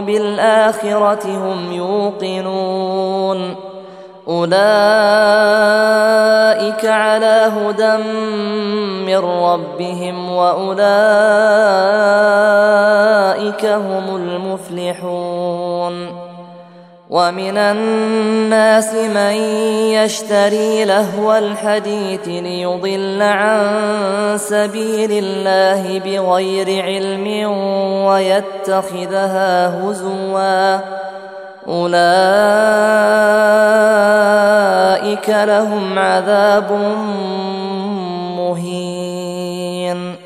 بالآخرة هم يوقنون. أولئك على هدى من ربهم وأولئك هم المفلحون. ومن الناس من يشتري لهو الحديث ليضل عن سبيل الله بغير علم ويتخذها هزوا. أولئك لهم عذاب مهين.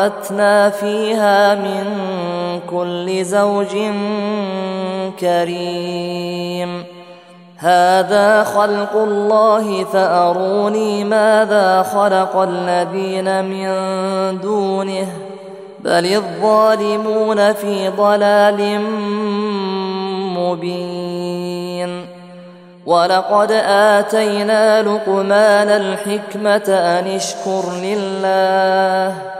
فانبتنا فيها من كل زوج كريم هذا خلق الله فاروني ماذا خلق الذين من دونه بل الظالمون في ضلال مبين ولقد اتينا لقمان الحكمه ان اشكر لله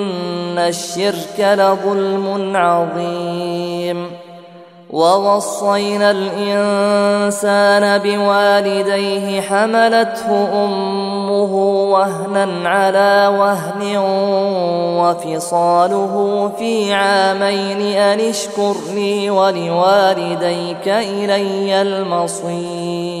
ان الشرك لظلم عظيم ووصينا الانسان بوالديه حملته امه وهنا على وهن وفصاله في عامين ان اشكر لي ولوالديك الي المصير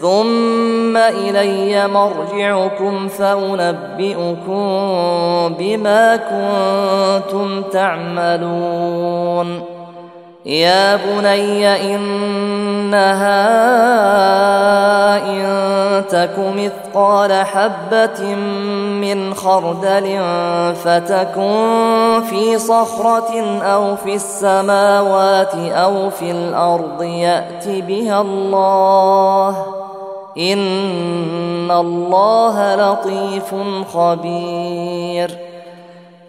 ثم إلي مرجعكم فأنبئكم بما كنتم تعملون. يا بني إنها إن تك مثقال حبة من خردل فتكن في صخرة أو في السماوات أو في الأرض يات بها الله. ان الله لطيف خبير.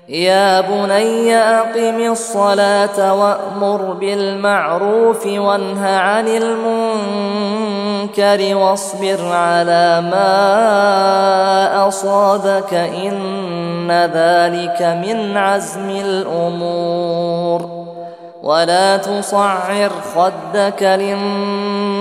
يا بني اقم الصلاه وامر بالمعروف وانه عن المنكر واصبر على ما اصابك ان ذلك من عزم الأمور. ولا تصعر خدك للناس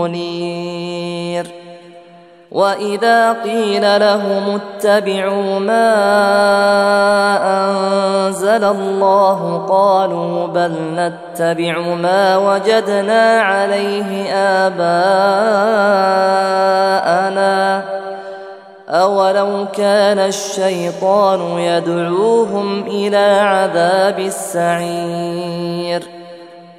منير وإذا قيل لهم اتبعوا ما أنزل الله قالوا بل نتبع ما وجدنا عليه آباءنا. أولو كان الشيطان يدعوهم إلى عذاب السعير.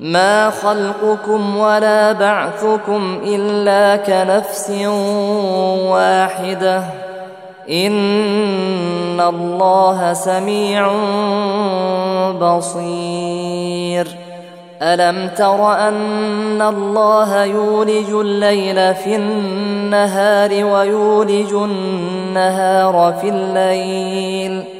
ما خلقكم ولا بعثكم إلا كنفس واحدة. إن الله سميع بصير. ألم تر أن الله يولج الليل في النهار ويولج النهار في الليل؟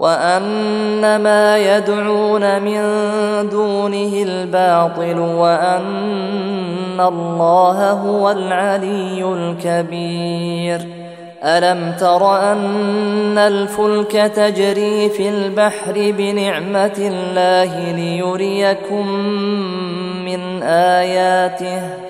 وأن ما يدعون من دونه الباطل وأن الله هو العلي الكبير. ألم تر أن الفلك تجري في البحر بنعمة الله ليريكم من آياته؟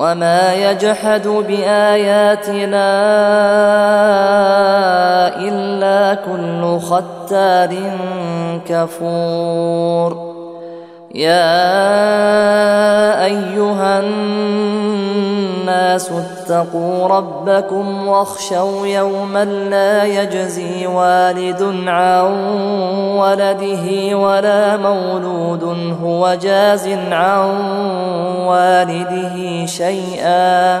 وما يجحد باياتنا الا كل ختار كفور يا أيها الناس اتقوا ربكم واخشوا يوما لا يجزي والد عن ولده ولا مولود هو جاز عن والده شيئا